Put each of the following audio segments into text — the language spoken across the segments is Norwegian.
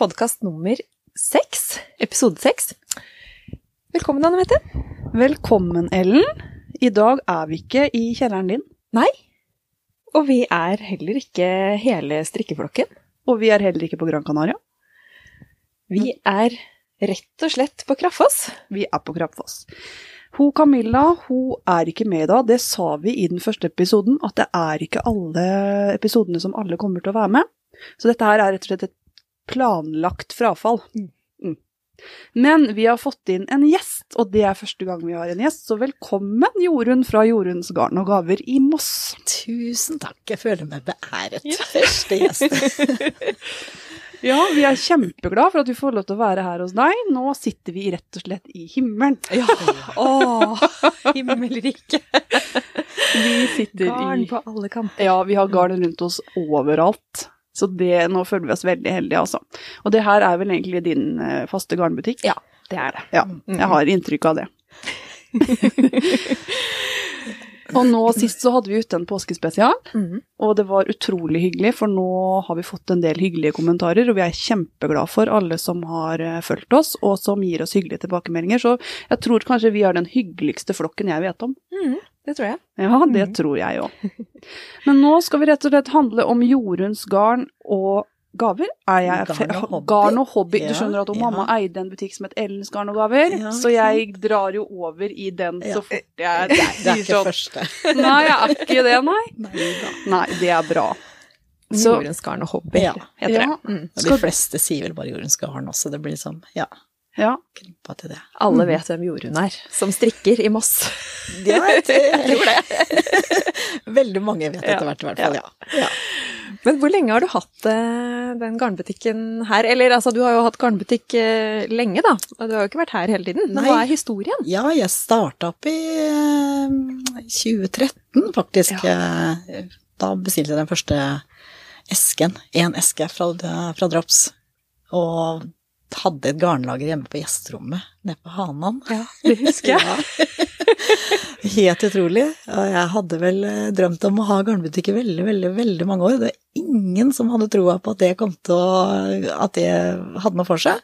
Podkast nummer seks, episode seks. Velkommen, Anne Mette. Velkommen, Ellen. I dag er vi ikke i kjelleren din. Nei, og vi er heller ikke hele strikkeflokken. Og vi er heller ikke på Gran Canaria. Vi er rett og slett på Kraffoss. Vi er på Krappfoss. Hun Camilla hun er ikke med i dag. Det sa vi i den første episoden, at det er ikke alle episodene som alle kommer til å være med. Så dette her er rett og slett et planlagt frafall. Mm. Men vi har fått inn en gjest, og det er første gang vi har en gjest. Så velkommen, Jorunn fra Joruns garn og gaver i Moss. Tusen takk, jeg føler meg beæret. Første gjest. Ja, vi er kjempeglade for at vi får lov til å være her hos deg. Nå sitter vi rett og slett i himmelen. Ja, åh, himmelriket. Vi sitter Garn i på alle kanter. Ja, vi har garn rundt oss overalt. Så det, nå føler vi oss veldig heldige, altså. Og det her er vel egentlig din eh, faste garnbutikk? Ja, det er det. Ja, jeg har inntrykk av det. og nå sist så hadde vi ute en påskespesial, Mhm. og det var utrolig hyggelig, for nå har vi fått en del hyggelige kommentarer, og vi er kjempeglade for alle som har eh, fulgt oss, og som gir oss hyggelige tilbakemeldinger. Så jeg tror kanskje vi er den hyggeligste flokken jeg vet om. Mhm, det tror jeg. Ja, det tror jeg òg. Men nå skal vi rett og slett handle om Joruns garn og gaver. Er jeg Garn og hobby. Garn og hobby. Du skjønner at ja. mamma eide en butikk som het Ellens garn og gaver, Ja, så jeg drar jo over i den Ja. så fort jeg Det er ikke sånn. første. Nei, jeg er ikke det, nei. Nei. Nei, det er bra. Så- Jorunns garn og hobby, Ja. heter Ja. det. Mm. Og de fleste sier vel bare jordens garn også, det blir liksom, ja, Ja. krympa til det. Alle vet hvem Jorunn er, som strikker i Moss. Ja, jeg tror det. Veldig mange vet etter hvert i hvert fall, ja. ja. Men hvor lenge har du hatt eh, den garnbutikken her? Eller altså, du har jo hatt garnbutikk eh, lenge, da. Og du har jo ikke vært her hele tiden. Men Nei. hva er historien? Ja, jeg starta opp i eh, 2013, faktisk. Ja. Da bestilte jeg den første esken, én eske fra, fra Drops, og hadde et garnlager hjemme på gjesterommet nede på Hanan. Ja, det husker jeg. Helt utrolig. Og jeg hadde vel eh, drømt om å ha garnbutikk i veldig, veldig, veldig mange år. Det er ingen som hadde troa på at det kom til å At det hadde noe for seg.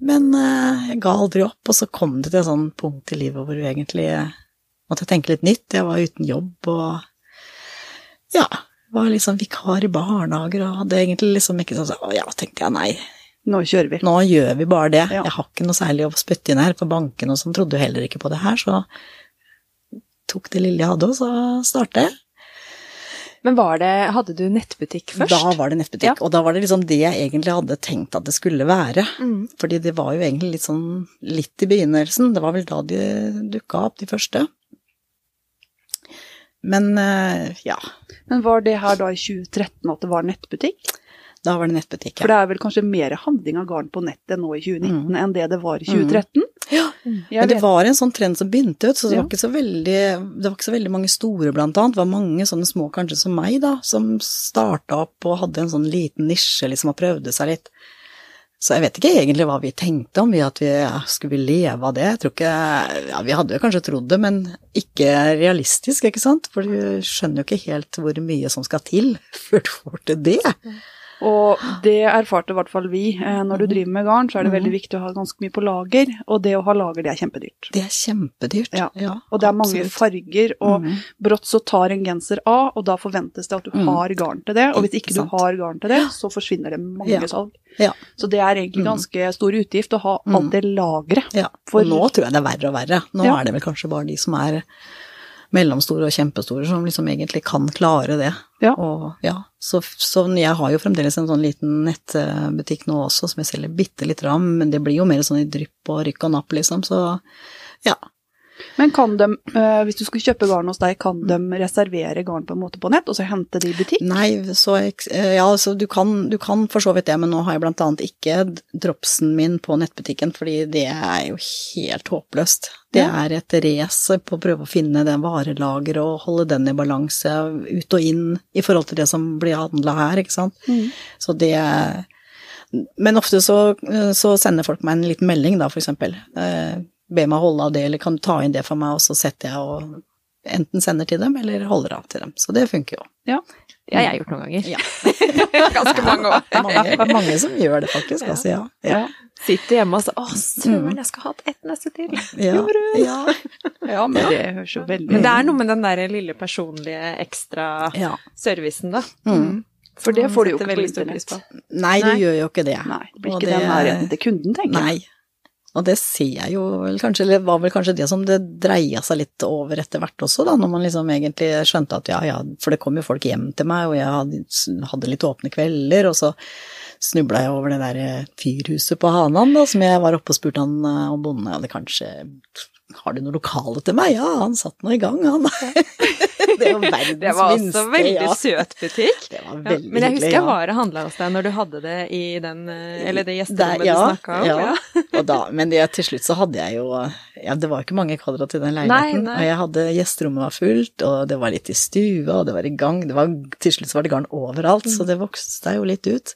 Men eh, jeg ga aldri opp, og så kom det til et sånt punkt i livet hvor du egentlig måtte tenke litt nytt. Jeg var uten jobb og ja, var liksom vikar i barnehager og hadde egentlig liksom ikke sånn Å Ja, tenkte jeg nei, Nå kjører vi. nå gjør vi bare det. Ja. Jeg har ikke noe særlig å spytte inn her, for banken og sånn trodde jo heller ikke på det her, så tok det lille jeg hadde, og så startet jeg. Men var det, hadde du nettbutikk først? Da var det nettbutikk, Ja. og da var det liksom det jeg egentlig hadde tenkt at det skulle være. Mm. Fordi det var jo egentlig litt sånn litt i begynnelsen, det var vel da de dukka opp, de første. Men eh, ja, Men var det her da i 2013 at det var nettbutikk? Da var det nettbutikk. For det er vel kanskje mer handling av garn på nettet nå i 2019 enn det det var i 2013? Ja. Jeg Men det var en sånn trend som begynte ut, så det Ja. var så veldig Det var ikke så veldig mange store, blant annet. Det var mange sånne små, kanskje som meg, da, som starta opp og hadde en sånn liten nisje, liksom, og prøvde seg litt. Så jeg vet ikke egentlig hva vi tenkte om, vi at vi ja, skulle vi leve av det. Jeg tror ikke Ja, vi hadde jo kanskje trodd det, men ikke realistisk, ikke sant? For du skjønner jo ikke helt hvor mye som skal til før du får til det. Og det erfarte i hvert fall vi. Eh, Når du driver med garn, så er det veldig viktig å ha ganske mye på lager, og det å ha lager, det er kjempedyrt. Det er kjempedyrt. Ja. Og det er mange absolutt. farger, og mm. brått så tar en genser av, og da forventes det at du Mm. har garn til det, og hvis ikke Ikke du har garn til det, så forsvinner det mange Ja. salg. Ja. Så det er egentlig Mm. ganske stor utgift å ha Mm. alt det lageret. Ja, For- nå tror jeg det er verre og verre. Nå Ja. er det vel kanskje bare de som er mellomstore og kjempestore som liksom egentlig kan klare det. Ja. Og ja, så, så jeg har jo fremdeles en sånn liten nettbutikk nå også som jeg selger bitte litt ram, men det blir jo mer sånn i drypp og rykk og napp, liksom, så ja. Men kan de, eh, hvis du skulle kjøpe garn hos deg, kan de reservere garn på en måte på nett, og så hente det i butikk? Nei, så eh, ja, altså du kan, du kan for så vidt det, men nå har jeg blant annet ikke dropsen min på nettbutikken, fordi det er jo helt håpløst. Det er et race på å prøve å finne det varelageret og holde den i balanse ut og inn i forhold til det som blir handla her, ikke sant. Mm. Så det Men ofte så, så sender folk meg en liten melding, da, for eksempel. Ber meg holde av det, eller kan du ta inn det for meg, og så setter jeg og enten sender til dem, eller holder av til dem. Så det funker jo. Ja. Det har jeg gjort noen ganger. Ja. Ganske mange år. Mange, mange som gjør det, faktisk. Altså, ja. Ja. Sitter hjemme og så Å, søren, jeg skal ha hatt ett neste til. Ja. ja. Ja, men det høres jo veldig Men det er noe med den der lille personlige ekstra ja. servicen, da. Mm. For det får du jo ikke på veldig stor pris internett. Nei, du Nei. gjør jo ikke det. Nei, det blir Og ikke det- den nærheten til kunden, tenker jeg. Nei. Og det ser jeg jo vel kanskje, eller var vel kanskje det som det dreia seg litt over etter hvert også, da, når man liksom egentlig skjønte at ja, ja, for det kom jo folk hjem til meg, og jeg hadde, litt åpne kvelder, og så snubla jeg over det der eh, fyrhuset på Hanan, da, som jeg var oppe og spurte han eh, om bonden hadde kanskje har du noe lokale til meg? Ja, han satt nå i gang, han. Det var verdens minste. Det var også minste, veldig ja. søt butikk. Det var veldig Ja, men jeg husker jeg var og handla hos deg når du hadde det i den eh, Eller det gjesterommet ja, du snakka om. ja. Og da, men det, til slutt så hadde jeg jo ja, Det var ikke mange kvadrat i den leiligheten. Nei, nei. Og jeg hadde gjesterommet var fullt, og det var litt i stua, og det var i gang. Det var, til slutt så var det garn overalt, så Mm. det vokste jo litt ut.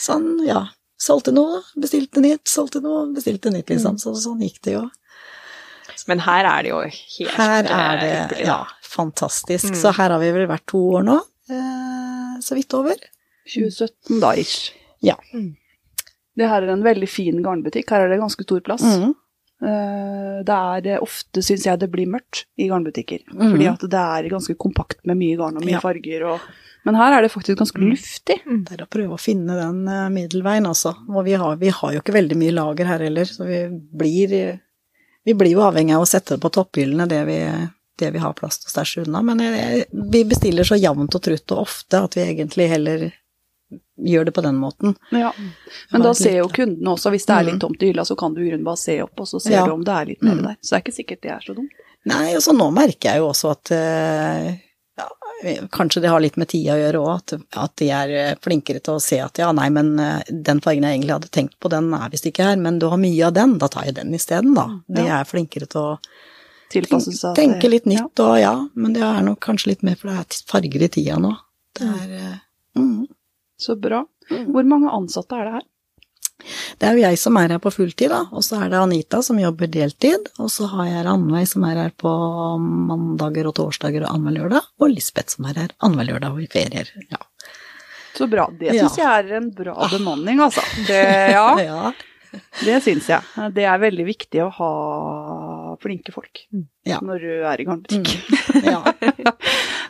Sånn, ja. Solgte noe, bestilte nytt, solgte noe, bestilte nytt, Mm. liksom. Så sånn gikk det jo. Men her er det jo helt Her er det, eh, da. ja, fantastisk. Mm. Så her har vi vel vært to år nå. Eh, så vidt over. 2017 da, ish. Ja. Mm. Det her er en veldig fin garnbutikk. Her er det ganske stor plass. Mhm. Eh, Det er eh, ofte, syns jeg, det blir mørkt i garnbutikker. Mm. Fordi at det er ganske kompakt med mye garn og mye Ja. farger. Og... Men her er det faktisk ganske luftig. Det er å prøve å finne den eh, middelveien, altså. Og vi har, vi har jo ikke veldig mye lager her heller, så vi blir, vi blir jo avhengig av å sette det på topphyllene, det vi, det vi har plass til å stæsje unna. Men jeg, vi bestiller så jevnt og trutt og ofte at vi egentlig heller gjør det på den måten. Ja. Men da ser jo kundene også, hvis det er litt Mhm. tomt i hylla, så kan du i bare se opp, og så ser Ja. du om det er litt mer Mhm. der. Så det er ikke sikkert det er så dumt. Nei, og så nå merker jeg jo også at eh, ja, Kanskje det har litt med tida å gjøre òg, at, at de er eh, flinkere til å se at ja, nei, men eh, den fargen jeg egentlig hadde tenkt på, den er visst ikke her, men du har mye av den, da tar jeg den isteden, da. De er flinkere til å Tilpasse seg. tenke litt Ja. nytt, og ja, men det er nok kanskje litt mer, for det er farger i tida nå. Det er eh, mm. Så bra. Mm. Hvor mange ansatte er det her? Det er jo jeg som er her på fulltid, da, og så er det Anita som jobber deltid, og så har jeg Ranveig som er her på mandager og torsdager og annenhver lørdag, og Lisbeth som er her annenhver lørdag og i ferier. Ja. Så bra. Det Ja. jeg er en bra bemanning, altså. Det, ja, ja. det syns jeg. Det er veldig viktig å ha flinke folk Ja. når du er i garnbutikk. ja.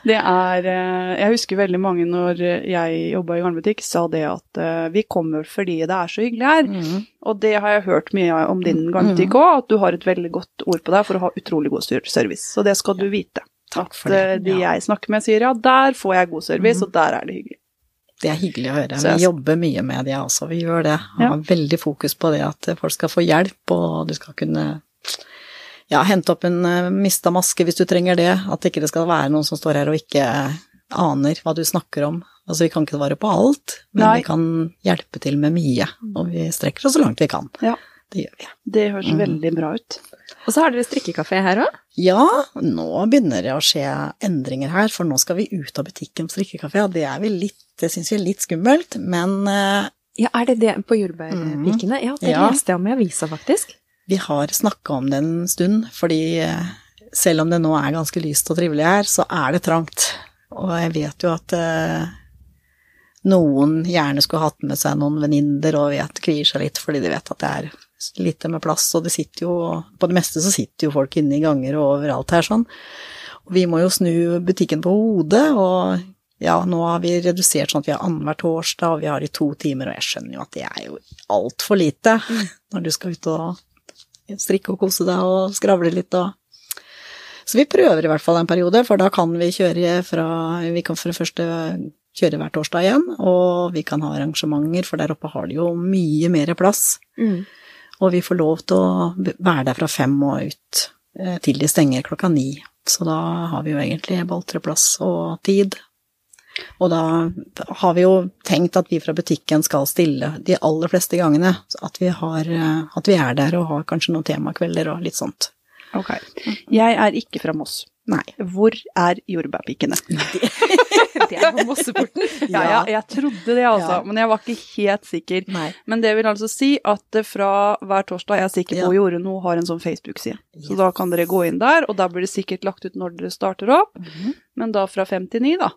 Det er eh, Jeg husker veldig mange når jeg jobba i garnbutikk, sa det at eh, vi kommer fordi det er så hyggelig her. Mm. Og det har jeg hørt mye om din garnbutikk òg, at du har et veldig godt ord på deg for å ha utrolig god service. Så det skal du vite. Takk At det. eh, de jeg snakker med, sier ja, der får jeg god service, og der er det hyggelig. Det er hyggelig å høre. Vi jobber mye med det også, vi gjør det. Vi Har veldig fokus på det at folk skal få hjelp, og du skal kunne ja, hente opp en uh, mista maske hvis du trenger det. At ikke det skal være noen som står her og ikke aner hva du snakker om. Altså, vi kan ikke svare på alt, men Nei. vi kan hjelpe til med mye. Og vi strekker oss så langt vi kan. Ja. Det gjør vi. Det høres Mm. veldig bra ut. Og så har dere strikkekafé her òg. Ja, nå begynner det å skje endringer her, for nå skal vi ut av butikken på strikkekafé, og det er vi litt, det syns vi er litt skummelt, men eh, Ja, er det det på jordbærpikene? Ja, det Ja. leste jeg om i avisa, faktisk. Vi har snakka om det en stund, fordi eh, selv om det nå er ganske lyst og trivelig her, så er det trangt. Og jeg vet jo at eh, noen gjerne skulle hatt med seg noen venninner og vet kvier seg litt fordi de vet at det er lite med plass, og det sitter jo På det meste så sitter jo folk inne i ganger og overalt her sånn. Og vi må jo snu butikken på hodet, og ja, nå har vi redusert sånn at vi har annenhver torsdag, og vi har i to timer, og jeg skjønner jo at det er jo altfor lite når du skal ut og strikke og kose deg og skravle litt og Så vi prøver i hvert fall en periode, for da kan vi kjøre fra Vi kan for det første kjøre hver torsdag igjen, og vi kan ha arrangementer, for der oppe har de jo mye mer plass. Og vi får lov til å være der fra fem og ut eh, til de stenger klokka ni. Så da har vi jo egentlig boltreplass og tid. Og da har vi jo tenkt at vi fra butikken skal stille de aller fleste gangene. At vi, har, eh, at vi er der og har kanskje noen temakvelder og litt sånt. Ok. Jeg er ikke fra Moss. Nei. Hvor er jordbærpikene? Det er på Mosseporten. Ja, jeg, jeg trodde det, altså, Ja. men jeg var ikke helt sikker. Nei. Men det vil altså si at fra hver torsdag, jeg er sikker på Ja. Jorunn har en sånn Facebook-side. Så da kan dere gå inn der, og da blir det sikkert lagt ut når dere starter opp. Mhm. Men da fra fem til ni, da.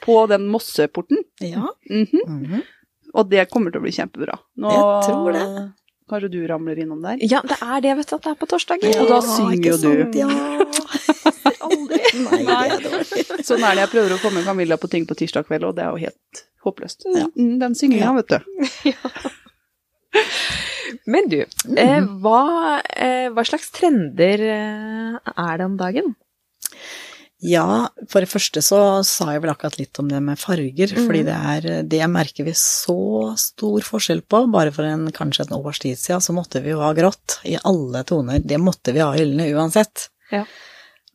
På den Mosseporten. Ja. Mhm. mhm. Og det kommer til å bli kjempebra. Nå, Jeg tror det. Kanskje du ramler innom der? Ja, det er det, vet du, at det er på torsdager. Og da synger jo du. Ja. Aldri. Nei, Nei. det. Sånn er det. Jeg prøver å få med Camilla på ting på tirsdag kveld, og det er jo helt håpløst. Ja. Mm, Den synginga, Ja. vet du. Men du, eh, hva, eh, hva slags trender eh, er det om dagen? Ja, for det første så sa jeg vel akkurat litt om det med farger, mm. fordi det er Det merker vi så stor forskjell på. Bare for en, kanskje en års tid siden så måtte vi jo ha grått i alle toner. Det måtte vi ha i hyllene uansett. Ja.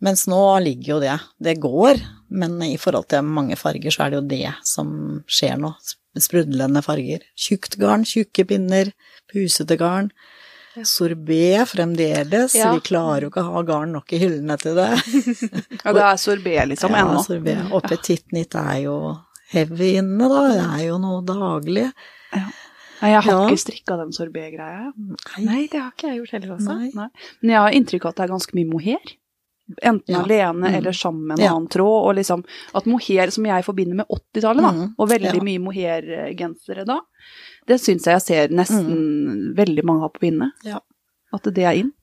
Mens nå ligger jo det. Det går, men i forhold til mange farger så er det jo det som skjer nå. Sprudlende farger. Tjukt garn, tjukke pinner, pusete garn. Ja. Sorbet fremdeles. Ja. Vi klarer jo ikke å ha garn nok i hyllene til det. Ja, det er sorbet, liksom, Ja, ennå. sorbet. Og petit knit er jo heavy inne, da. Det er jo noe daglig. Nei, jeg har Ja. ikke strikka den sorbet-greia. Nei, det har ikke jeg gjort heller også. Nei. Nei. Men jeg har inntrykk av at det er ganske mye mohair. Enten Ja. alene Mm. eller sammen med en Ja. annen tråd. Og liksom at mohair, som jeg forbinder med 80-tallet, da, Mm. og veldig Ja. mye mohair-gensere da, det syns jeg jeg ser nesten veldig mange har på pinne. Ja. At det er in.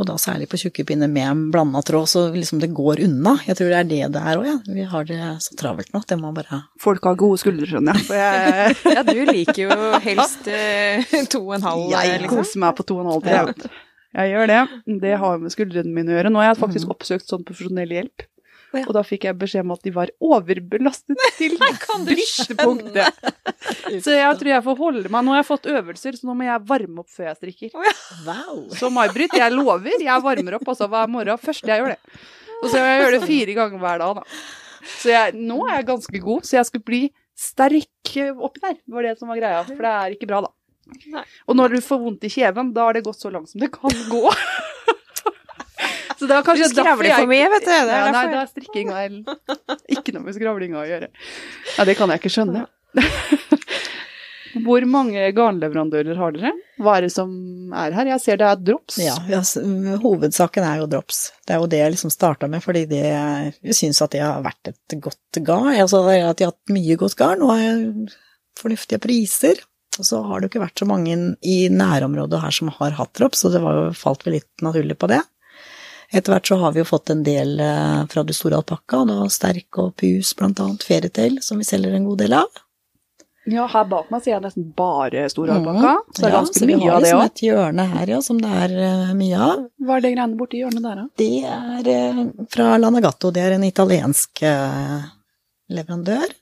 Og da særlig på tjukke pinner med blanda tråd, så liksom det går unna. Jeg tror det er det det er òg, ja. Vi har det så travelt nå. Det må bare Folk har gode skuldre, skjønner jeg. Jeg, Ja, du liker jo helst eh, to og en halv, jeg liksom. koser meg på to og en halv. Ja. Jeg gjør det. Det har med skuldrene mine å gjøre. Nå har jeg faktisk Mm. oppsøkt sånn profesjonell hjelp. Ja. Og da fikk jeg beskjed om at de var overbelastet til bristepunktet. Så jeg tror jeg får holde meg. Nå har jeg fått øvelser, så nå må jeg varme opp før jeg strikker. Wow! Så May-Britt, jeg lover, jeg varmer opp altså hver morgen. Først jeg gjør det. Og så jeg gjør det fire ganger hver dag, da. Så jeg, nå er jeg ganske god, så jeg skulle bli sterk oppi der, var det som var greia. For det er ikke bra, da. Nei. Og når du får vondt i kjeven, da har det gått så langt som det kan gå. Så det var kanskje Du skravler jeg- for mye, vet du. Det er ja, nei, det er strikkinga Ikke noe med skravlinga å gjøre. Ja, det kan jeg ikke skjønne. Hvor mange garnleverandører har dere? Hva er det som er her? Jeg ser det er drops. Ja, hovedsaken er jo drops. Det er jo det jeg liksom starta med, fordi det, jeg syns at det har vært et godt garn. Altså at de har hatt mye godt garn, og er fornuftige priser. Og så har det jo ikke vært så mange i nærområdet her som har hatt drops, så det var jo, falt vel litt naturlig på det. Etter hvert så har vi jo fått en del eh, fra det store alpakka, da sterk og pus, blant annet fairytale, som vi selger en god del av. Ja, her bak meg ser jeg nesten bare store alpakka. Så det er Ja, ganske så vi mye har av det liksom òg. et hjørne her, ja, som det er uh, mye av. Hva er det greiene borti hjørnet der, da? Det er uh, fra Lanagato. Det er en italiensk uh, leverandør.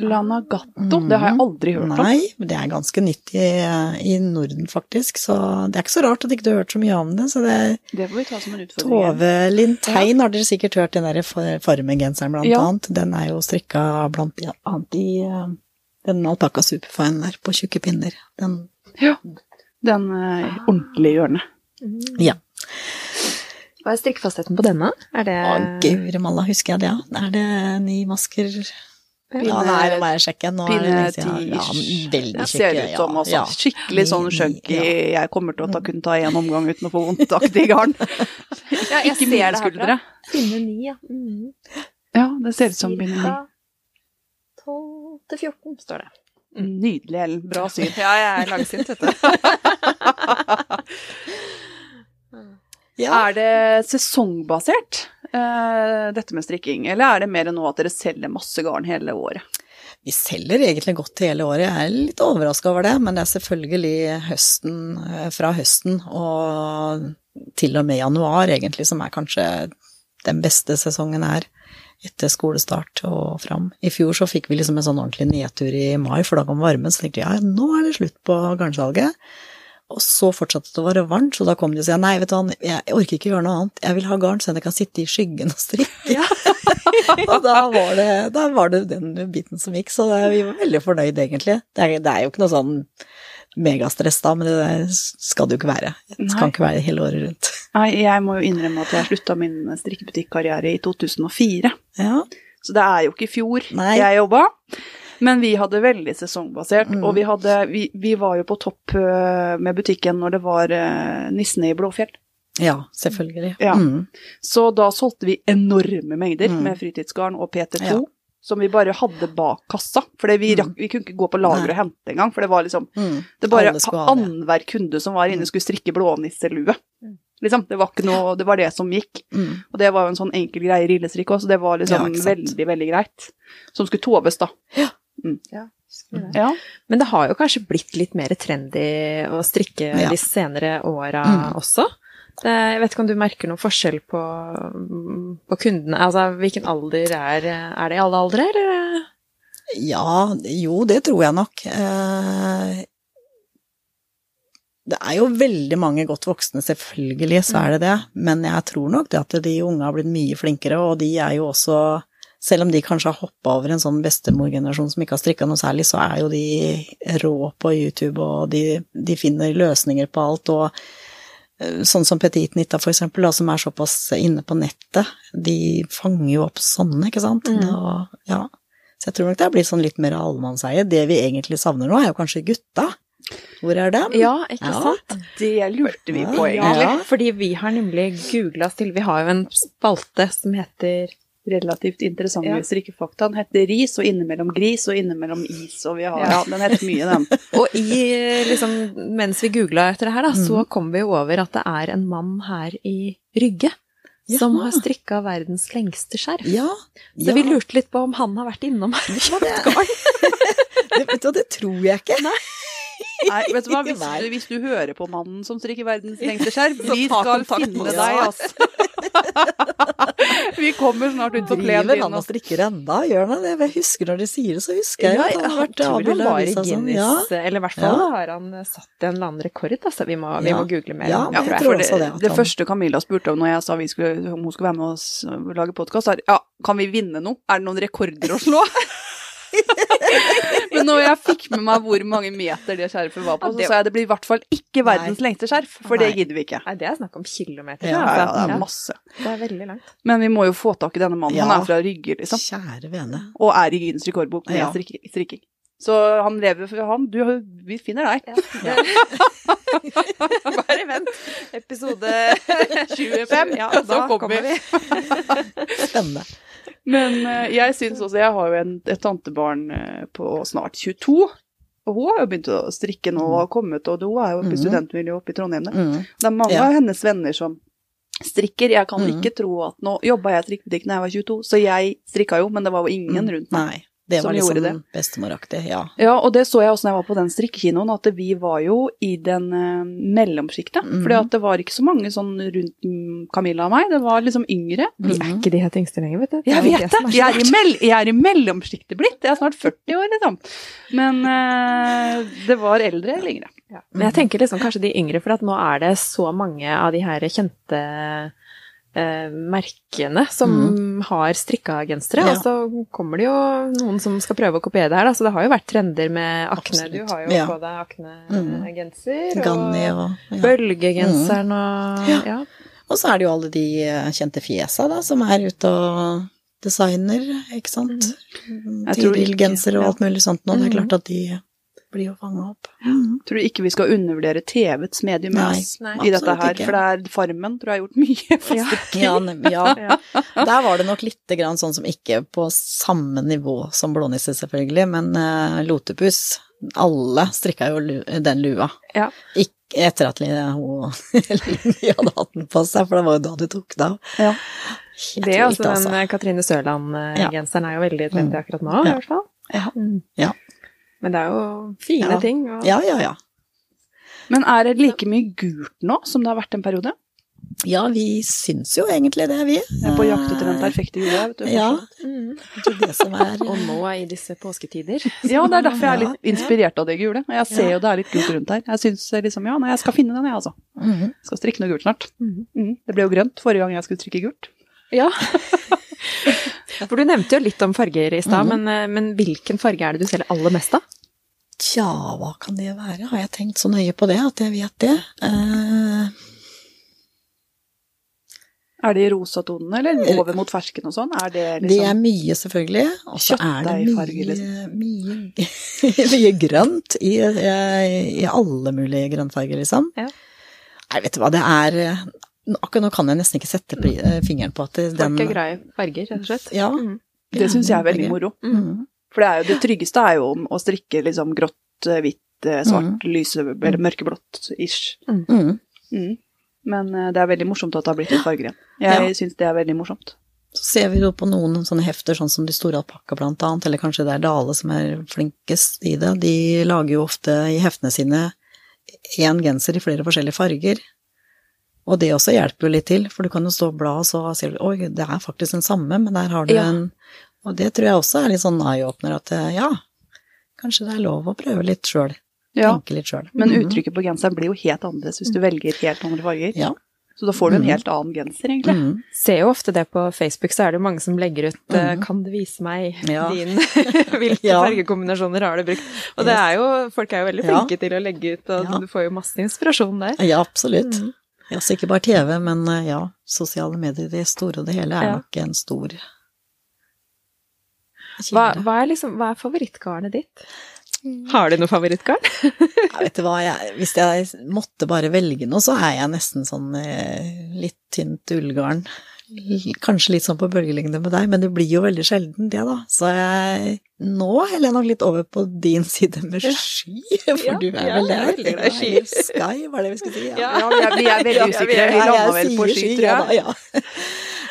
Lanagatto, det har jeg aldri hørt om. Nei, men det er ganske nytt i, i Norden, faktisk. Så det er ikke så rart at ikke du har hørt så mye om det. Så det Det får vi ta som en utfordring. Tove Lintein har dere sikkert hørt, den der far- Farmen-genseren blant Ja. annet. Den er jo strikka blant ja, annet i eh, den alpakka superfine der på tjukke pinner. Den Ja. Den uh, ordentlige hjørnet. Ja. Hva er strikkefastheten på denne? Er det Å, guri malla, husker jeg det, ja. Er det ni masker Ja, nei, det må jeg sjekke. Nå er. Ja, veldig tjukke. ser ut som altså, ja. skikkelig sånn chunky ja. Jeg kommer til å ta, kunne ta én omgang uten å få vondt-aktig garn. Ja, jeg Ikke mer, mine skuldre. Pinne ni, ja. Mm. Ja, det ser ut som pinne ni. Cirka 12 til 14, står det. Nydelig, Ellen. Bra syn. Ja, jeg er langsint, vet du. Ja. Er det sesongbasert, uh, dette med strikking, eller er det mer nå at dere selger masse garn hele året? Vi selger egentlig godt hele året. Jeg er litt overraska over det, men det er selvfølgelig høsten, eh, fra høsten og til og med januar egentlig som er kanskje den beste sesongen her. Etter skolestart og fram. I fjor så fikk vi liksom en sånn ordentlig nedtur i mai, for da kom varmen, så tenkte jeg ja, nå er det slutt på garnsalget. Og så fortsatte det å være varmt, så da kom de og sa nei, vet du hva, jeg orker ikke gjøre noe annet, jeg vil ha garn så jeg kan sitte i skyggen og strikke. og da var, det, da var det den biten som gikk, så vi var veldig fornøyd egentlig. Det er, det er jo ikke noe sånn megastress da, men det skal det jo ikke være. Det skal ikke være hele året rundt. Nei, jeg må jo innrømme at jeg slutta min strikkebutikkarriere i 2004. Ja, Så det er jo ikke i fjor Nei. jeg jobba. Men vi hadde veldig sesongbasert, Mm. og vi, hadde, vi, vi var jo på topp øh, med butikken når det var øh, Nissene i Blåfjell. ja selvfølgelig. Ja. Mm. Så da solgte vi enorme mengder Mm. med fritidsgarn og PT2. Ja. som vi bare hadde bak kassa. For vi, rakk, vi kunne ikke gå på lager og hente engang, for det var liksom Mm. Det bare annenhver kunde som var inne, Mm. skulle strikke blånisselue. Mm. Liksom, det var ikke noe Det var det som gikk. Mm. Og det var jo en sånn enkel greie rillestrikk også, så det var liksom Ja, veldig, veldig greit. Som skulle toves, da. Ja. Ja. Men det har jo kanskje blitt litt mer trendy å strikke Ja. de senere åra Mm. også. Det, jeg vet ikke om du merker noen forskjell på, på kundene? Altså hvilken alder er Er det i alle aldre, eller? Ja, jo, det tror jeg nok. Eh, Det er jo veldig mange godt voksne, selvfølgelig så er det det, men jeg tror nok det at de unge har blitt mye flinkere, og de er jo også selv om de kanskje har hoppa over en sånn bestemorgenerasjon som ikke har strikka noe særlig, så er jo de rå på YouTube, og de, de finner løsninger på alt. Og eh, sånn som Petit Nitta, for eksempel, da, som er såpass inne på nettet, de fanger jo opp sånne, ikke sant. Mm. Og, ja. Så jeg tror nok det har blitt sånn litt mer allemannseie. Det vi egentlig savner nå, er jo kanskje gutta. Hvor er dem? Ja, ikke Ja. sant? Det lurte vi på, egentlig. Ja, fordi vi har nemlig googla oss til Vi har jo en spalte som heter Relativt interessante Ja. strikkefakta. Den heter ris, og innimellom gris, og innimellom is, og vi har Ja, Ja. den heter mye, den. Og i, liksom, mens vi googla etter det her, da, så Mhm. kom vi over at det er en mann her i Rygge som har strikka verdens lengste skjerf. Ja. Så vi lurte litt på om han har vært innom her. Ja, det, det, det tror jeg ikke. Nei, vet du hva, hvis, du- hvis du hører på mannen som strikker verdens lengste skjerf, vi skal finne deg, altså. vi kommer snart ut på plenen Driver han og strikker enda? Gjør han det? Jeg husker når de sier det, så husker jeg Ja, jeg, tror han var i sånn. Guinness, Ja. eller i hvert fall Ja. har han satt en eller annen rekord, altså. Vi må, vi må google mer. Ja, jeg tror jeg. det, det, første Camilla spurte om når jeg sa vi skulle, om hun skulle være med oss og lage podkast, var ja, kan vi vinne noe? Er det noen rekorder å slå? Men når jeg fikk med meg hvor mange meter det skjerfet var på, så sa jeg det blir i hvert fall ikke verdens lengste skjerf, for det gidder vi ikke. Nei, det er snakk om kilometer. Ja, Ja, altså. ja, det er masse. det er veldig langt. Men vi må jo få tak i denne mannen. Ja. Han er fra Rygge, liksom. Kjære vene. Og er i Gynes rekordbok med Ja. strikking. Så han lever for han. Du, vi finner deg. Ja. Bare vent. Episode 25. Ja, Så da kommer kommer vi. Spennende. Men eh, jeg syns også Jeg har jo en, et tantebarn eh, på snart 22. Og hun har jo begynt å strikke nå og har kommet, og hun er jo oppe i Mhm. studentmiljøet oppe i Trondheim. Mm. Det er mange Ja. av hennes venner som strikker. Jeg kan mm. ikke tro at Nå jobba jeg i strikkebutikk da jeg var 22, så jeg strikka jo, men det var jo ingen rundt meg. Nei. Det Som var liksom bestemoraktig, ja. Ja, og det så jeg også når jeg var på den strikkekinoen, at vi var jo i den uh, mellomsjiktet. Mm at det var ikke så mange sånn rundt mm, Camilla og meg, det var liksom yngre. Vi er ikke de helt yngste lenger, vet du. Jeg vet det! Jeg, er Jeg er, i jeg er i mellomsjiktet blitt. Jeg er snart 40 år, liksom. Men uh, det var eldre eller yngre. Ja. Men jeg tenker liksom kanskje de yngre, for at nå er det så mange av de her kjente eh, merkene som har strikka gensere, Ja. og så kommer det jo noen som skal prøve å kopiere det her, da. Så det har jo vært trender med Akne. Absolutt. Du har jo Ja. på deg Akne-genser. Ganni og og ja. bølgegenseren og Ja. Og så er det jo alle de eh, kjente fjesa da, som er ute og designer, ikke sant. Mm. Jeg Tiril-genser og alt mulig sånt nå. Det er Mhm. klart at de blir jo fanga opp. Mhm. Tror du ikke vi skal undervurdere TV-ets medium Nei, Nei. i dette her? ikke. For det er Farmen tror jeg har gjort mye for Ja. Ja, ja. Ja. Der var det nok litt grann sånn som ikke på samme nivå som blånisse, selvfølgelig, men uh, Lotepus Alle strikka jo lu den lua. Ja. Ikke etter at hun hadde hatt den på seg, for det var jo da du tok det av. Ja. Det er altså, den altså. Katrine Sørland-genseren er jo veldig trendy Mm. akkurat nå, i Ja. hvert fall. Ja. Mm. Ja. Men det er jo fine Ja. ting. Og... Ja, ja, ja. Men er det like mye gult nå som det har vært en periode? Ja, vi syns jo egentlig det, vi. Jeg er på jakt etter den perfekte jula. Vet du. Ja, Mm. det er det som er Og nå i disse påsketider. Ja, det er derfor jeg er litt inspirert av det gule. Jeg ser Ja. jo det er litt gult rundt her. Jeg syns liksom, ja, nei, jeg skal finne den, jeg, altså. Mhm. Jeg skal strikke noe gult snart. Mhm. Mhm. Det ble jo grønt forrige gang jeg skulle strikke gult. Ja. For du nevnte jo litt om farger i stad, Mhm. men, eh, men hvilken farge er det du selger aller mest av? Tja, hva kan det være? Har jeg tenkt så nøye på det at jeg vet det? Eh, Er det i rosatonene, eller over mot fersken og sånn? Er det Det liksom er mye, selvfølgelig. Og så er det mye, liksom. mye, mye grønt i, i alle mulige grønnfarger, liksom. Ja. Nei, vet du hva, det er Akkurat nå kan jeg nesten ikke sette eh, fingeren på at det, den Folk er greie farger, rett og slett. Ja, Mm. Det syns jeg er veldig moro. Mm. For det, er jo, det tryggeste er jo å strikke liksom grått, eh, hvitt, svart, svart, lyse eller mørkeblått-ish. Mm. Mm. Men eh, det er veldig morsomt at det har blitt et farger igjen. Jeg Ja. syns det er veldig morsomt. Så ser vi jo på noen sånne hefter, sånn som De store alpakka blant annet, eller kanskje det er Dale som er flinkest i det. De lager jo ofte i heftene sine én genser i flere forskjellige farger. Og det også hjelper jo litt til, for du kan jo stå og bla, og så ser du oi, det er faktisk den samme, men der har du Ja. en Og det tror jeg også er litt sånn eye-åpner, at eh, ja, kanskje det er lov å prøve litt sjøl. Ja. Tenke litt sjøl. Men uttrykket på genseren blir jo helt annerledes hvis du velger helt andre farger. Ja. Så da får du en Mm. helt annen genser, egentlig. Mm. Ser jo ofte det på Facebook, så er det jo mange som legger ut eh, Mhm. 'Kan du vise meg Ja. din Hvilke Ja. fargekombinasjoner har du brukt?' Og det er jo Folk er jo veldig Ja. flinke til å legge ut, og Ja. du får jo masse inspirasjon der. Ja, absolutt. Mhm. Ja, så ikke bare TV, men eh, ja, sosiale medier i det store og det hele er Ja. nok en stor Hva, hva er liksom Hva er favorittgarnet ditt? Har du noe favorittgarn? Ja, vet du hva, jeg, hvis jeg måtte bare velge noe, så er jeg nesten sånn eh, litt tynt ullgarn. Kanskje litt sånn på bølgelengde med deg, men det blir jo veldig sjelden det, da. Så jeg, nå heller jeg nok litt over på din side med sky, for Ja, du er ja, vel jeg er der. veldig glad i sky. Sky, var det vi skulle si? Ja. Ja, vi er, vi er veldig usikre. Vi jeg vel på sky, tror tror ja, jeg. da, ja.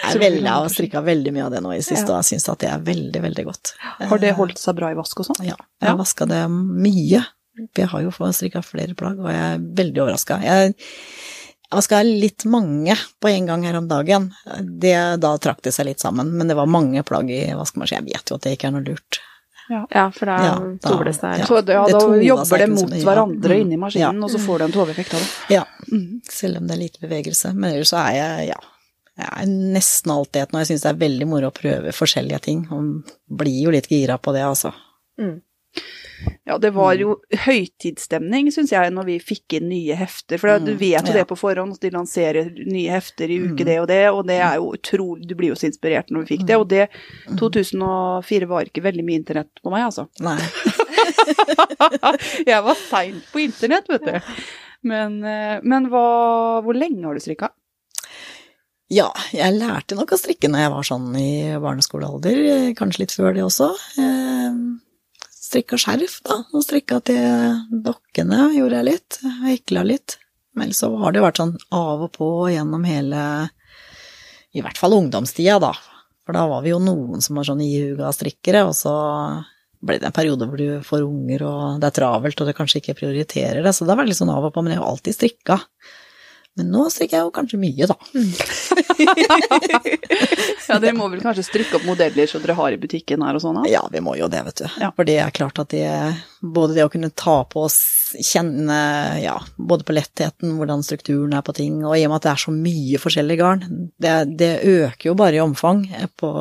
Jeg veldig, jeg har strikka veldig mye av det nå i siste, og jeg syns at det er veldig, veldig godt. Har det holdt seg bra i vask og sånn? Ja, jeg Ja. har vaska det mye. Jeg har jo fått strikka flere plagg, og jeg er veldig overraska. Jeg vaska litt mange på en gang her om dagen. Det, da trakk det seg litt sammen, men det var mange plagg i vaskemaskinen. Jeg vet jo at det ikke er noe lurt. Ja, for da Ja, tover det ja. Så ja, da jobber det mot det, hverandre Mm. inni maskinen, Ja. og så får du en toveeffekt av det. Ja, Mm. selv om det er lite bevegelse. Men ellers så er jeg, ja jeg er nesten alltid et nå. Jeg syns det er veldig moro å prøve forskjellige ting, og blir jo litt gira på det, altså. Mm. Ja, det var jo høytidsstemning, syns jeg, når vi fikk inn nye hefter. For du Mm, vet jo ja. det på forhånd, at de lanserer nye hefter i uke Mm. det og det, og det er jo utrolig Du blir jo så inspirert når vi fikk det. Og det Mm. 2004 var ikke veldig mye internett på meg, altså. Nei. jeg var sein på internett, vet du. Men, eh, men hva, hvor lenge har du strikka? Ja, jeg lærte nok å strikke når jeg var sånn i barneskolealder, eh, kanskje litt før det også. Strikka skjerf, da, og strikka til dokkene gjorde jeg litt, hekla litt. Men så har det jo vært sånn av og på gjennom hele, i hvert fall ungdomstida, da. For da var vi jo noen som var sånn ihuga strikkere, og så ble det en periode hvor du får unger, og det er travelt, og du kanskje ikke prioriterer det. Så det har vært litt sånn av og på, men jeg har jo alltid strikka. Men nå strikker jeg jo kanskje mye, da. ja, dere må vel kanskje strikke opp modeller som dere har i butikken her og sånn? Ja, vi må jo det, vet du. Ja. For det er klart at det Både det å kunne ta på oss, kjenne ja, både på lettheten, hvordan strukturen er på ting, og i og med at det er så mye forskjellig garn, det, det øker jo bare i omfang på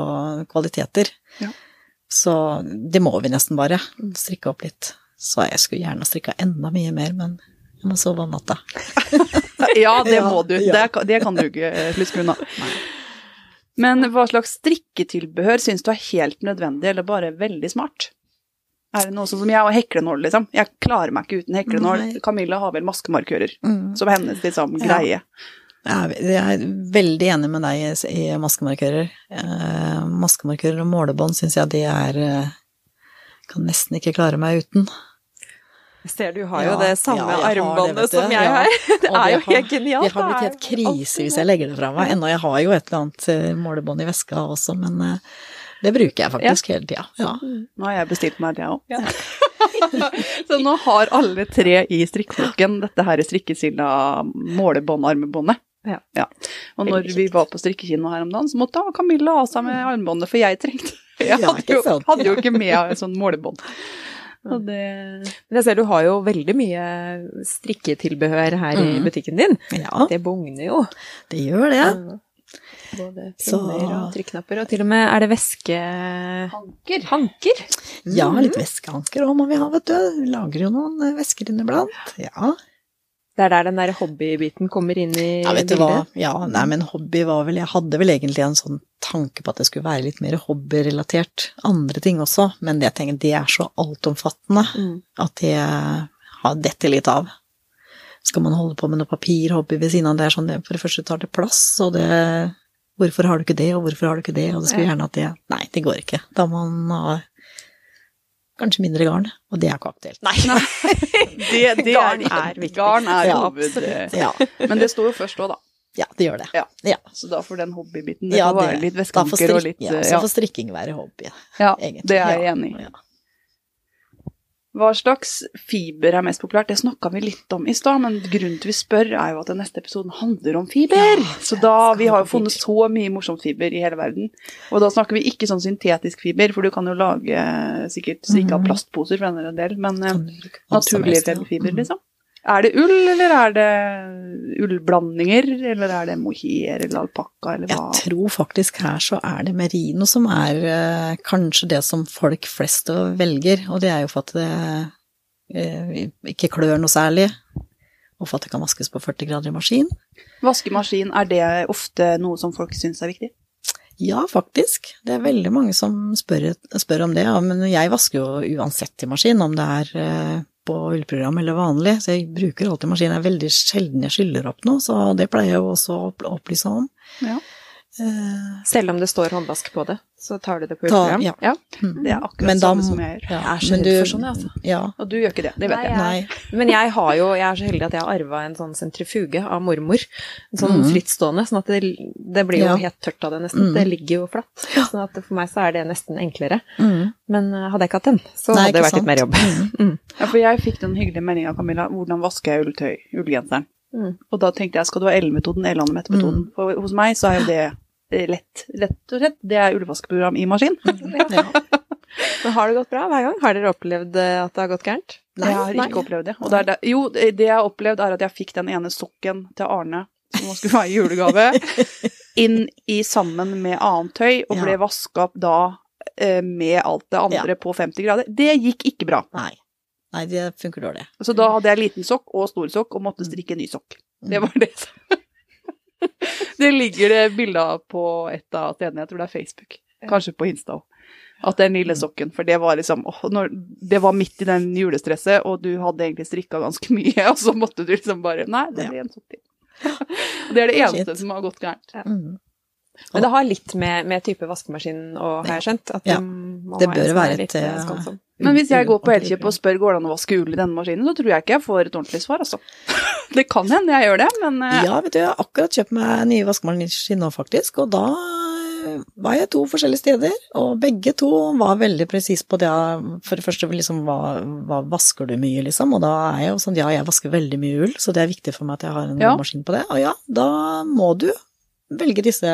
kvaliteter. Ja. Så det må vi nesten bare strikke opp litt. Så jeg skulle gjerne strikka enda mye mer, men jeg må sove om natta. Ja, det må du. ja. Det, kan- det kan du ikke eh, sluske unna. Men hva slags strikketilbehør syns du er helt nødvendig, eller bare veldig smart? Er det noe sånn som jeg og heklenål, liksom? Jeg klarer meg ikke uten heklenål. Nei. Camilla har vel maskemarkører, Mm. som hennes liksom greie. Er, jeg er veldig enig med deg i- maskemarkører. Eh, maskemarkører og målebånd syns jeg det er eh, Kan nesten ikke klare meg uten. Jeg ser du har jo det samme ja, armbåndet det, som jeg Ja. har. Det er jo helt genialt. Det har blitt helt krise hvis jeg legger det fra meg. Ennå jeg har jo et eller annet eh, målebånd i veska også, men eh, det bruker jeg faktisk hele tida. Ja. Nå har jeg bestilt meg det, òg. Ja. Så nå har alle tre i strikkeflokken dette her strikkesilla målebåndarmbåndet. Ja. Og når vi var på strikkekino her om dagen, så måtte Camilla ha seg med armbåndet, for jeg trengte Jeg hadde jo, hadde jo ikke med sånn målebånd. Og det Men jeg ser du har jo veldig mye strikketilbehør her i Mm. butikken din. ja, Det bugner jo. det gjør det. Både pinner og trykknapper, og til og med er det væske... Hanker. Hanker? Ja, litt væskehanker òg må vi ha, vet du. Vi lager jo noen væsker inniblant. Ja. Det er der den der hobbybiten kommer inn i ja, vet du hva. Ja, nei, men hobby var vel Jeg hadde vel egentlig en sånn tanke på at det skulle være litt mer hobbyrelatert. Andre ting også, men det, jeg tenker, det er så altomfattende. Mm. at det har dette litt av. Skal man holde på med noe papirhobby ved siden av det, er sånn det for det første tar det plass, og det Hvorfor har du ikke det, og hvorfor har du ikke det, og det skulle gjerne hatt det. Nei, det går ikke. Da man ha kanskje mindre garn, og det er ikke aktuelt. Nei. Det, det Garn er, er viktig. Garn er Ja, hoved... absolutt. Ja, Men det står jo først òg, da. ja, det gjør det. Ja. Ja. Så da får den hobbybiten det Ja, være litt da og litt Ja, eh, så får strikking være hobby, ja, egentlig. det er jeg enig i. Hva slags fiber er mest populært? Det snakka vi litt om i stad, men grunnen til vi spør, er jo at den neste episoden handler om fiber. Ja, så da, Vi har jo funnet så mye morsomt fiber i hele verden. Og da snakker vi ikke sånn syntetisk fiber, for du kan jo lage eh, sikkert strikke av Mhm. plastposer for en del, men eh, naturlige fiber, Mhm. liksom. Er det ull, eller er det ullblandinger, eller er det mohair eller alpakka, eller hva? Jeg tror faktisk her så er det merino som er eh, kanskje det som folk flest velger, og det er jo for at det eh, ikke klør noe særlig, og for at det kan vaskes på 40 grader i maskin. Vaskemaskin, er det ofte noe som folk syns er viktig? Ja, faktisk. Det er veldig mange som spør, spør om det, ja, men jeg vasker jo uansett i maskin, om det er eh, på ullprogram eller vanlig, så jeg bruker alltid maskin. Det er veldig sjelden jeg skyller opp noe, så det pleier jeg også å opplyse om. Ja. Eh, Selv om det står håndvask på det, så tar du det på uteprogram? ja. ja. mm. Det er akkurat da samme som jeg gjør. ja, Jeg er så redd du- for sånn, altså. Ja, Og du gjør ikke det, det vet Nei, jeg. nei. Men jeg har jo, jeg er så heldig at jeg har arva en sånn sentrifuge av mormor. En sånn mm. frittstående, sånn at det, det blir jo Ja. helt tørt av det nesten. Mm. Det ligger jo flatt. Sånn at for meg så er det nesten enklere. Mm. Men eh, hadde jeg ikke hatt den, så Nei, hadde det vært vært litt mer jobb. Mm. Mm. Ja, for jeg fikk den hyggelige meldinga, Camilla, hvordan vasker jeg ulltøy, ullgenseren? Mm. Og da tenkte jeg, skal du ha L-metoden, L-metoden? For hos meg så er jo det lett, rett og slett. Det er ullvaskeprogram i maskin. Ja. Men har det gått bra hver gang? Har dere opplevd eh, at det har gått gærent? jeg har nei. ikke opplevd det. Det det. Jo, det jeg har opplevd er at jeg fikk den ene sokken til Arne, som nå skulle være i julegave, inn i sammen med annet tøy, og Ja. ble vaska opp da eh, med alt det andre på 50 grader. Det gikk ikke bra. Nei. Nei, det funker dårlig. Så da hadde jeg liten sokk og stor sokk, og måtte strikke en ny sokk. Det var det Det ligger det bilde av på et av stedene, jeg tror det er Facebook. Kanskje på Insta òg. At den lille sokken, for det var liksom åh, når, Det var midt i den julestresset, og du hadde egentlig strikka ganske mye, og så måtte du liksom bare Nei, det blir en sokk til. Det er det eneste Shit. som har gått gærent. Mm. Men det har litt med, med type vaskemaskin å har jeg skjønt. At Ja. må Det bør være litt, et, eh, skånsom. Men hvis jeg går på Elkjøp og spør går det an å vaske ull i denne maskinen, så tror jeg ikke jeg får et ordentlig svar, altså. Det kan hende jeg gjør det, men eh, Ja, vet du, jeg har akkurat kjøpt meg nye vaskemaskiner nå, faktisk, og da eh, var jeg to forskjellige steder, og begge to var veldig presise på det. For det første, liksom, hva, hva vasker du mye, liksom? Og da er jeg jo sånn, ja, jeg vasker veldig mye ull, så det er viktig for meg at jeg har en Ja. maskin på det. Og ja, da må du velge disse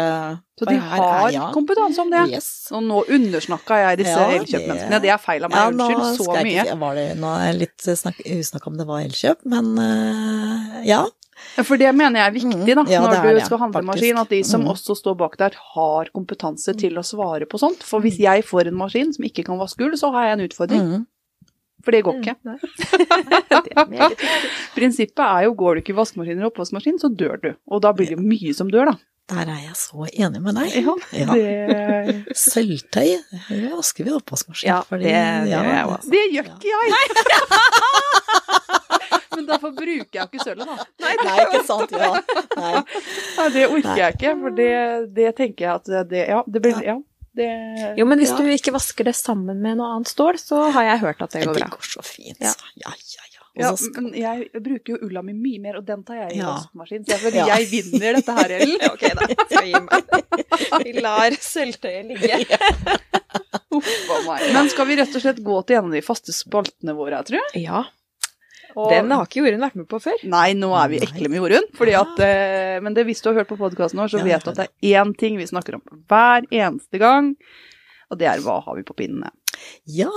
Så de har er- ja. kompetanse om det. Yes. Og nå undersnakka jeg disse Ja, Elkjøp-menneskene. Det er feil av meg, Ja, unnskyld så skal jeg mye. ikke- Var det, nå er jeg litt snakk, usnakka om det var Elkjøp, men uh, ja. For det mener jeg er viktig, da, Mm, ja, når du det, skal handle faktisk. maskin, at de som Mm. også står bak der, har kompetanse til å svare på sånt. For hvis jeg får en maskin som ikke kan vaske gull, så har jeg en utfordring. Mm. For det går ikke. Prinsippet er jo går du ikke i vaskemaskin eller oppvaskmaskin, så dør du. Og da blir det jo mye som dør, da. Der er jeg så enig med deg. Ja, Ja. det, Sølvtøy det vasker vi i oppvaskmaskin. Ja, fordi- det- det ja, jeg det gjør ikke jeg! Men derfor bruker jeg ikke sølvet, da. Nei, ikke sant. Ja. Nei. Nei, det orker jeg ikke, for det, det tenker jeg at det Ja, det blir Ja. Det, Jo, men hvis Ja. du ikke vasker det sammen med noe annet stål, så har jeg hørt at det går bra. Det går så fint. Så. Ja, ja, ja. Ja, men jeg bruker jo ulla mi mye mer, og den tar jeg i Ja. vaskemaskin. Så jeg føler Ja. jeg vinner dette her, Ellen. Ok, da. Skal jeg gi meg. Vi lar sølvtøyet ligge. Uff a meg. Men skal vi rett og slett gå til en av de faste spaltene våre, tror jeg? Ja, Og- den har ikke Jorunn vært med på før. Nei, nå er vi ekle med Jorunn. Eh, men det, hvis du har hørt på podkasten vår, så vet du at det er én ting vi snakker om hver eneste gang. Og det er hva har vi på pinnene. Ja,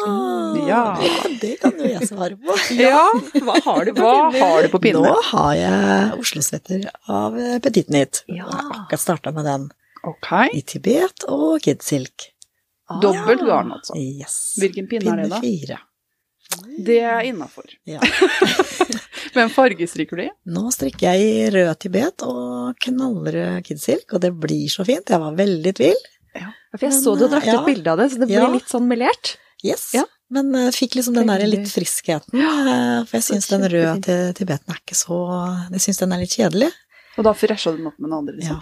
Ja. det- kan jo jeg svare på. Ja, Hva har du hva har du på pinne? Nå har jeg Oslo-svetter av eh, Petit Nit. Ja. Jeg har akkurat starta med den Okay. i Tibet og Kidsilk. Ah. Dobbelt garn, altså. Yes. Hvilken pinne er det, da? fire. Det er innafor. Ja. Men fargestrikker du i? Nå strikker jeg i rød Tibet og knallrød Kidsilk, og det blir så fint. Jeg var veldig i tvil. For jeg så du hadde lagt Ja. opp bilde av det, så det ble Ja. litt sånn melert. Yes. Ja. Men uh, fikk liksom den der litt friskheten. eh, for jeg syns den røde til Tibeten er ikke så Jeg syns den er litt kjedelig. Og da fresha du den opp med den andre, liksom. Ja.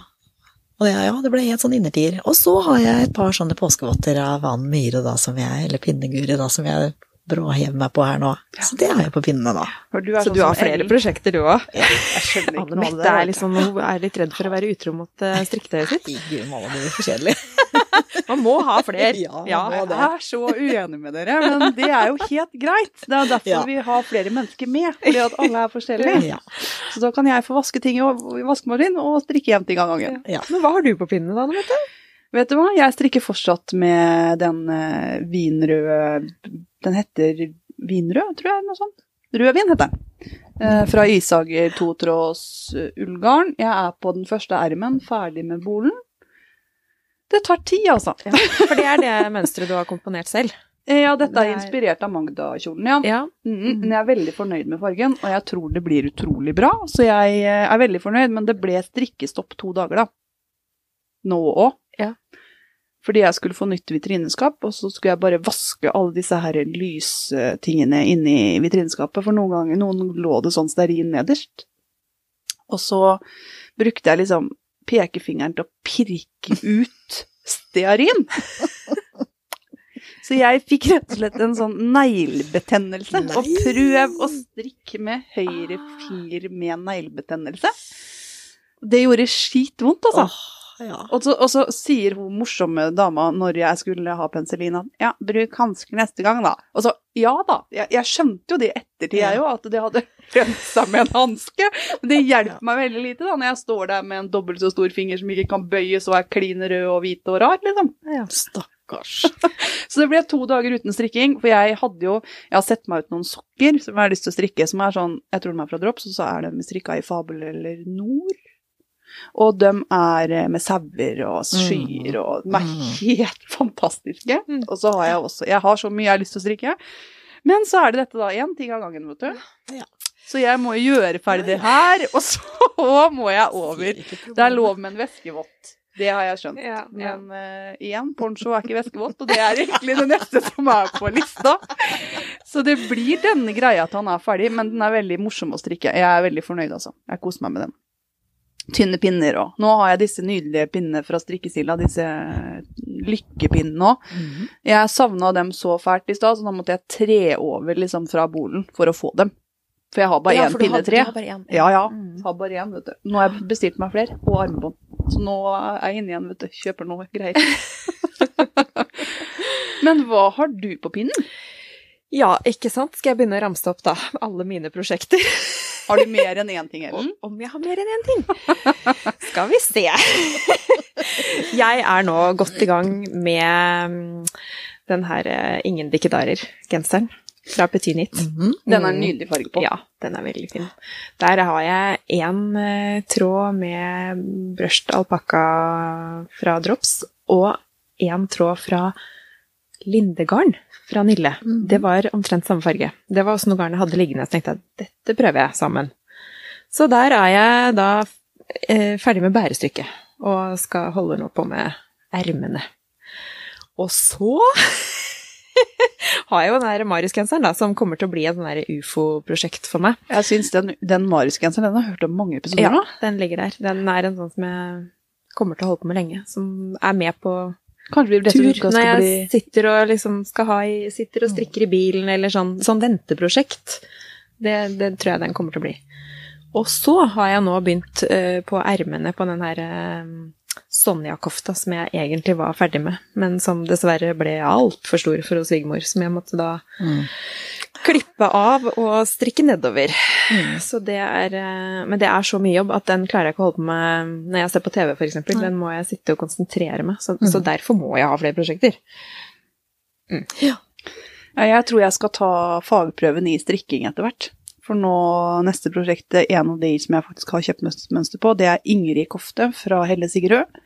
Og det, ja, det ble helt sånn innertier. Og så har jeg et par sånne påskevotter av Van Myhre, da, som jeg, eller Pinneguri, da, som jeg bråhever meg på her nå. Så det har jeg på pinnene nå. For du Så sånn du har flere Ellen. prosjekter, du òg? Jeg skjønner ikke Anne noe av det Mette er liksom, hun er litt redd for å være utro mot uh, strikketøyet sitt. Gud, mamma, det blir for kjedelig. Man må ha flere. Ja, Ja. Jeg er så uenig med dere, men det er jo helt greit. Det er derfor Ja. vi har flere mennesker med, fordi at alle er forskjellige. Ja. Så da kan jeg få vaske ting i vaskemaskin og strikke hjem ting av gangen. Ja. Men hva har du på pinnene da, Anne Mette? Vet du hva, jeg strikker fortsatt med den eh, vinrøde Den heter vinrød, tror jeg, noe sånt. Rødvin heter den. Eh, fra Isager totråds eh, ullgarn. Jeg er på den første ermen, ferdig med bolen. Det tar tid, altså. Ja, for det er det mønsteret du har komponert selv. Ja, dette er Det er- inspirert av Magda-kjolen, ja. Ja. Mm, men jeg er veldig fornøyd med fargen, og jeg tror det blir utrolig bra. Så jeg er veldig fornøyd, men det ble strikkestopp to dager, da. Nå òg. Fordi jeg skulle få nytt vitrineskap, og så skulle jeg bare vaske alle disse her lystingene inni vitrineskapet, for noen ganger noen lå det sånn stearin nederst. Og så brukte jeg liksom pekefingeren til å pirke ut stearin. Så jeg fikk rett og slett en sånn neglebetennelse. Og prøv å strikke med høyre finger med neglebetennelse. Det gjorde skitvondt, altså. Åh, ja. Og så, og så sier hun morsomme dama når jeg skulle ha penicillin at ja, bruk hansker neste gang, da. Og så ja da, jeg, jeg skjønte jo det i ettertid, jeg jo, at det hadde rensa med en hanske. Men det hjelper meg veldig lite da, når jeg står der med en dobbelt så stor finger som ikke kan bøyes og er klin rød og hvit og rar, liksom. Stakkars. Så det ble to dager uten strikking, for jeg hadde jo Jeg har sett meg ut noen sokker som jeg har lyst til å strikke, som er sånn Jeg tror de er fra Drops, og så er de strikka i Fabel eller Nord. Og de er eh, med sauer og skyer og De er Mm. helt fantastiske. Mm. Og så har jeg også Jeg har så mye jeg har lyst til å strikke. Men så er det dette, da. Én ting av gangen, vet du. Ja. Så jeg må gjøre ferdig det her, og så må jeg over. Det er lov med en væskevott. Det har jeg skjønt. Ja, ja. Men uh, igjen, poncho er ikke væskevått, og det er egentlig det neste som er på lista. Så det blir denne greia at han er ferdig, men den er veldig morsom å strikke. Jeg er veldig fornøyd, altså. Jeg koser meg med den. Tynne pinner òg. Nå har jeg disse nydelige pinnene fra strikkesila, disse lykkepinnene òg. Mhm. Jeg savna dem så fælt i stad, så da måtte jeg tre over liksom fra bolen for å få dem. For jeg har bare Ja, én pinnetre. du har bare én. Ja, ja. Mm. Har bare én, vet du. Nå har jeg bestilt meg flere, og armbånd. Så nå er jeg inne igjen, vet du. Kjøper noe greier. Men hva har du på pinnen? Ja, ikke sant? Skal jeg begynne å ramse opp da alle mine prosjekter? Har du mer enn én ting, Ellen? Om jeg har mer enn én ting? Skal vi se. Jeg er nå godt i gang med mm, den her eh, Ingen dikkedarer-genseren fra Petit Mm -hmm. Den er en nydelig farge på. Ja, den er veldig fin. Der har jeg én eh, tråd med brøst alpakka fra Drops, og én tråd fra Lindegarn fra Nille. Mm. Det var omtrent samme farge. Det var også noe garn jeg hadde liggende, så tenkte jeg dette prøver jeg sammen. Så der er jeg da eh, ferdig med bærestykket, og skal holde nå på med ermene. Og så har jeg jo den der Marius-genseren, da, som kommer til å bli et sånn ufo-prosjekt for meg. Jeg syns den, den Marius-genseren, den har jeg hørt om mange episoder Ja, den ligger der. Den er en sånn som jeg kommer til å holde på med lenge. Som er med på Kanskje vi tur når jeg bli sitter og liksom i, sitter og strikker i bilen, eller sånn, sånn venteprosjekt. Det, det tror jeg den kommer til å bli. Og så har jeg nå begynt uh, på ermene på den her eh, Sonja-kofta som jeg egentlig var ferdig med, men som dessverre ble altfor stor for svigermor, som jeg måtte da Mm. klippe av og strikke nedover. Mm. Så det er eh, Men det er så mye jobb at den klarer jeg ikke å holde på med når jeg ser på TV, f.eks. Den må jeg sitte og konsentrere meg, så, Mm. så derfor må jeg ha flere prosjekter. Ja, jeg tror jeg skal ta fagprøven i strikking etter hvert. For nå, neste prosjekt, en av de som jeg faktisk har kjøpt mønster på, det er Ingrid Kofte fra Helle Sigrød.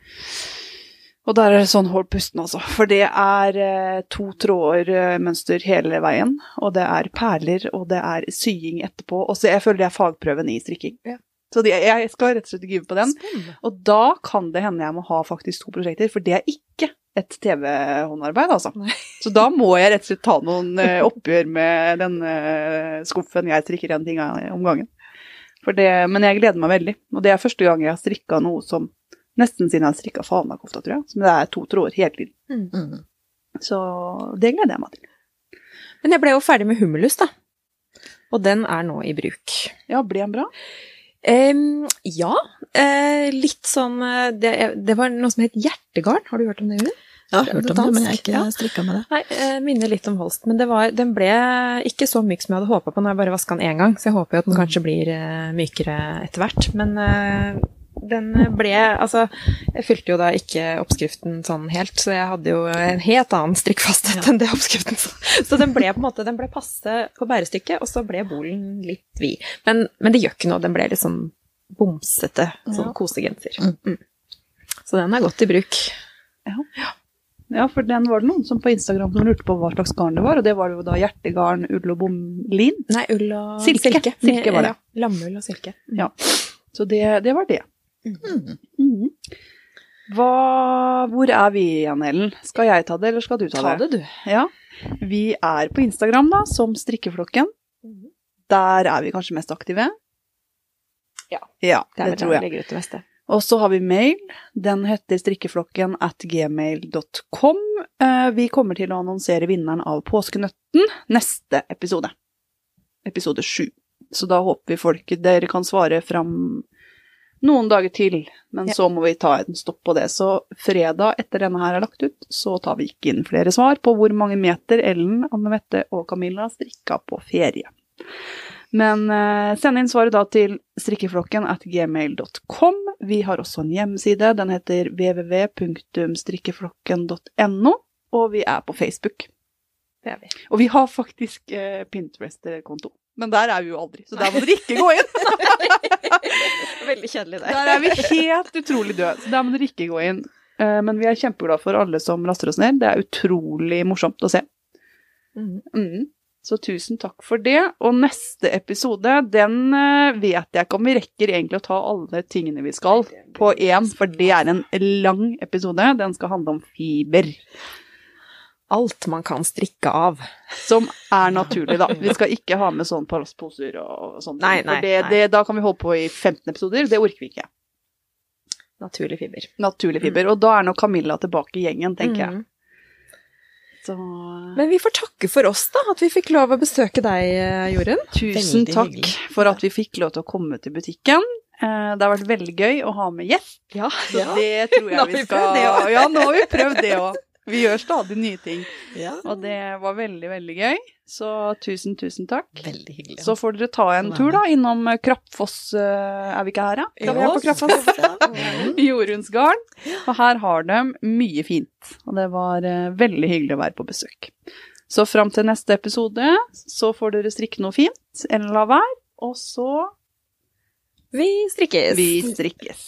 Og der er det sånn hold pusten, altså. For det er eh, to tråder eh, mønster hele veien. Og det er perler, og det er sying etterpå. Og så jeg føler er fagprøven i strikking. Ja. Så de, jeg skal rett og slett give på den. Spennende. Og da kan det hende jeg må ha faktisk to prosjekter, for det er ikke et TV-håndarbeid, altså. Nei. Så da må jeg rett og slett ta noen eh, oppgjør med den eh, skuffen jeg strikker en ting av- om gangen. For det, men jeg gleder meg veldig. Og det er første gang jeg har strikka noe som Nesten siden jeg har strikka fanakofta, tror jeg. Som det er to tråder hele tiden. Mm. Så det gleder jeg meg til. Men jeg ble jo ferdig med Humulus, da. Og den er nå i bruk. Ja, ble den bra? Em, ja. Eh, litt sånn eh, det, det var noe som het hjertegarn. Har du hørt om det, Jørgen? Ja, jeg har hørt om det, men jeg har dansk, ja. ikke strikka med det. Nei, eh, minner litt om Holst. Men det var, den ble ikke så myk som jeg hadde håpa på når jeg bare vaska den én gang, så jeg håper jo at den kanskje blir mykere etter hvert. Men den ble Altså, jeg fylte jo da ikke oppskriften sånn helt, så jeg hadde jo en helt annen strikkfasthet enn det oppskriften sa. Så den ble på en måte, den ble passe på bærestykket, og så ble bolen litt vid. Men, men det gjør ikke noe, den ble litt sånn bomsete, sånn Ja. kosegenser. Mm. Mm. Så den er godt i bruk. Ja, for den var det noen som på Instagram som lurte på hva slags garn det var, og det var jo da hjertegarn, ull og bomlin. Nei, ull og Silke. silke. Silke var det. Ja, lammull og silke. Ja. Så det, det var det. Mm. Hva, hvor er vi igjen, Ellen? Skal jeg ta det, eller skal du ta, Ta det? det, du. Ja. Vi er på Instagram, da, som Strikkeflokken. Der er vi kanskje mest aktive. Ja. Ja, Det det, tror jeg. meste. Og så har vi mail. Den heter strikkeflokken at gmail.com. Eh, Vi kommer til å annonsere vinneren av Påskenøtten neste episode. Episode sju. Så da håper vi folk dere kan svare fram noen dager til, men Ja. så må vi ta en stopp på det. Så fredag etter denne her er lagt ut, så tar vi ikke inn flere svar på hvor mange meter Ellen, Anne Mette og Camilla strikka på ferie. Men eh, send inn svaret da til strikkeflokken at gmail.com. Vi har også en hjemmeside. Den heter www.strikkeflokken.no, og vi er på Facebook. Det er vi. Og vi har faktisk eh, Pinterest-konto. Men der er vi jo aldri, så der må dere ikke gå inn. Veldig kjedelig Der Der er vi helt utrolig døde, så der må dere ikke gå inn. Eh, men vi er kjempeglade for alle som laster oss ned. Det er utrolig morsomt å se. Mhm. Mm. Så tusen takk for det. Og neste episode, den eh, vet jeg ikke om vi rekker egentlig å ta alle tingene vi skal på én, for det er en lang episode. Den skal handle om fiber, Alt man kan strikke av. som er naturlig, da. Vi skal ikke ha med sånn plastposer og sånt. Nei, nei, for det, nei. det, da kan vi holde på i 15 episoder. Det orker vi ikke. Naturlig fiber. Naturlig fiber. Og da er nok Camilla tilbake i gjengen, tenker jeg. Mhm. Så Men vi får takke for oss, da, at vi fikk lov å besøke deg, eh, Jorunn. tusen Veldig takk hyggelig. for at vi fikk lov til å komme til butikken. Eh, Det har vært veldig gøy å ha med gjest. Ja. Så det tror Nå jeg vi skal. Ja, nå har vi prøvd det òg. Vi gjør stadig nye ting. Ja, Og det var veldig, veldig gøy. Så tusen, tusen takk. veldig hyggelig. Så får dere ta en tur da innom eh, Krappfoss eh, Er vi ikke her, da? Ja, Kraftfoss. Ja. Mm. Jorunns garn. Og her har de mye fint. Og det var eh, veldig hyggelig å være på besøk. Så fram til neste episode så får dere strikke noe fint, eller la være. Og så Vi strikkes. Vi strikkes.